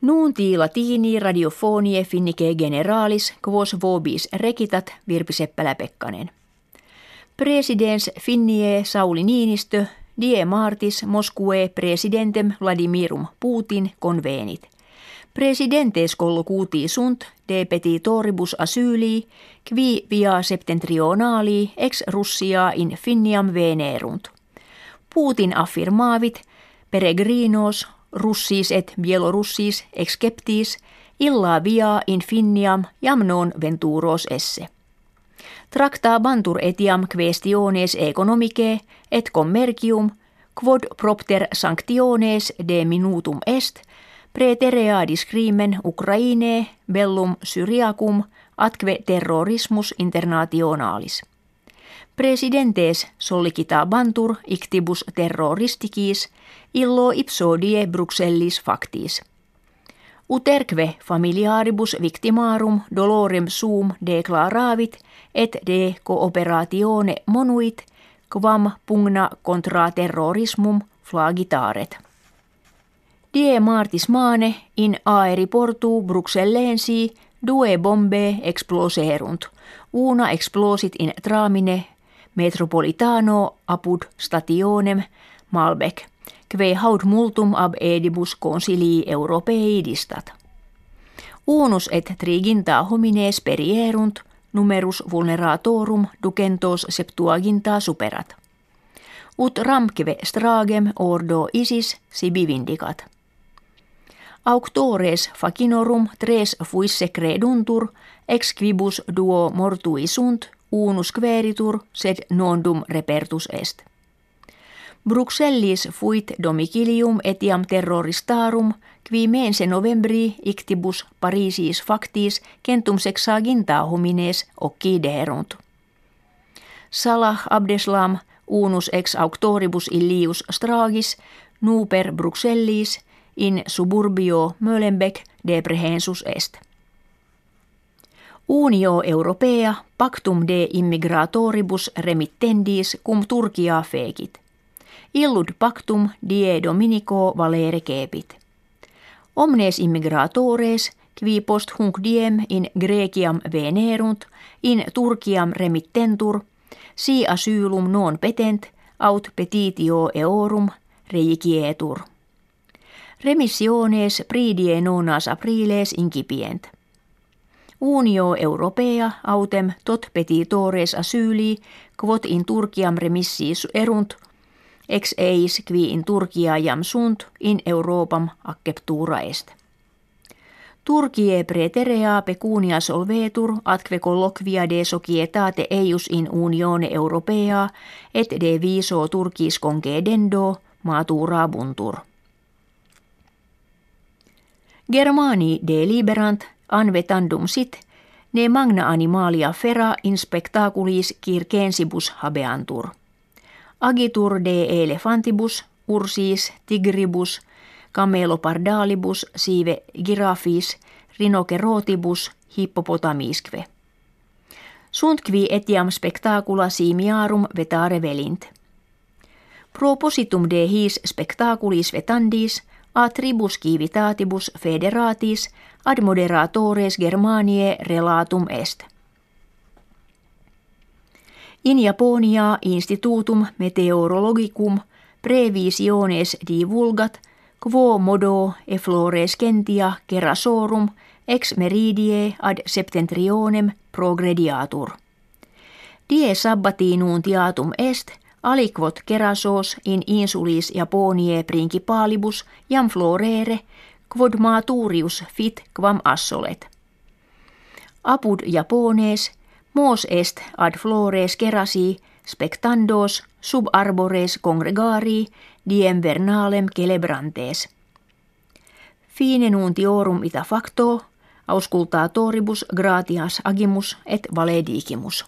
Nuunti latini radiofonie finnike generalis quos vobis rekitat Virpi Seppälä-Pekkanen. Presidens finnie Sauli Niinistö die martis Moskue presidentem Vladimirum Putin convenit. Presidentes collocuti sunt de petitoribus asyli qui via septentrionali ex Russia in Finniam venerunt. Putin affirmavit peregrinos russis et bielorussis exceptis illa via in Finniam jam non venturos esse. Tracta bantur etiam questiones economicae et commercium quod propter sanctiones de minutum est preterea discrimen Ukraine bellum Syriacum atque terrorismus internationalis. Presidentes sollicita bantur ictibus terroristicis illo ipsodie Bruxellis factis. Uterque familiaribus victimarum dolorem sum declaravit et de cooperatione monuit quam pugna contra terrorismum flagitaret. Die martis mane in aeriportu Bruxellensi due bombe exploserunt. Una explosit in tramine metropolitano apud stationem Malbec, kve haud multum ab edibus consilii europeidistat. Unus et triginta homines perierunt numerus vulneratorum ducentos septuaginta superat. Ut ramkive stragem ordo isis sibi vindicat. Auctores facinorum tres fuisse creduntur, ex quibus duo mortui sunt, unus queritur, sed nondum repertus est. Bruxellis fuit domicilium etiam terroristarum, qui mense novembri ictibus Parisis factis centum sexaginta homines occiderunt. Salah Abdeslam unus ex auctoribus illius stragis nuper Bruxellis in suburbio Mölenbeek deprehensus est. Unio Europea pactum de immigratoribus remittendis cum Turkia fekit. Illud pactum die dominico valere kepit. Omnes immigratores qui post hunc diem in Greciam venerunt, in Turkiam remittentur, si asylum non petent, aut petitio eorum reikietur. Remissiones pridie nonas apriles incipient. Unio Europea autem tot petitores asyli quod in Turkiam remissis erunt ex eis qui in Turkia jam sunt in Europam acceptura est. Turkie preterea pecunia solvetur atque colloquia de societate eius in unione europea et de viso turkis concedendo matura buntur. Germani deliberant anvetandum sit ne magna animalia fera in spectaculis circensibus habeantur. Agitur de elefantibus, ursis, tigribus, camelopardalibus, sive girafis, rinocerotibus, hippopotamisque. Sunt qui etiam spectacula simiarum vetare velint. Propositum de his spectaculis vetandis – a tribus civitatibus federatis ad moderatores Germaniae relatum est. In Japonia institutum meteorologicum previsiones divulgat quo modo e flores kentia kerasorum ex meridie ad septentrionem progrediatur. Die sabbati nuntiatum est – aliquot kerasos in insulis Japonie principalibus jam florere, quod maturius fit quam assolet. Apud Japones, mos est ad flores kerasi spectandos sub arbores congregari diem vernalem celebrantes. Fine nuntiorum ita facto, auscultatoribus gratias agimus et valedigimus.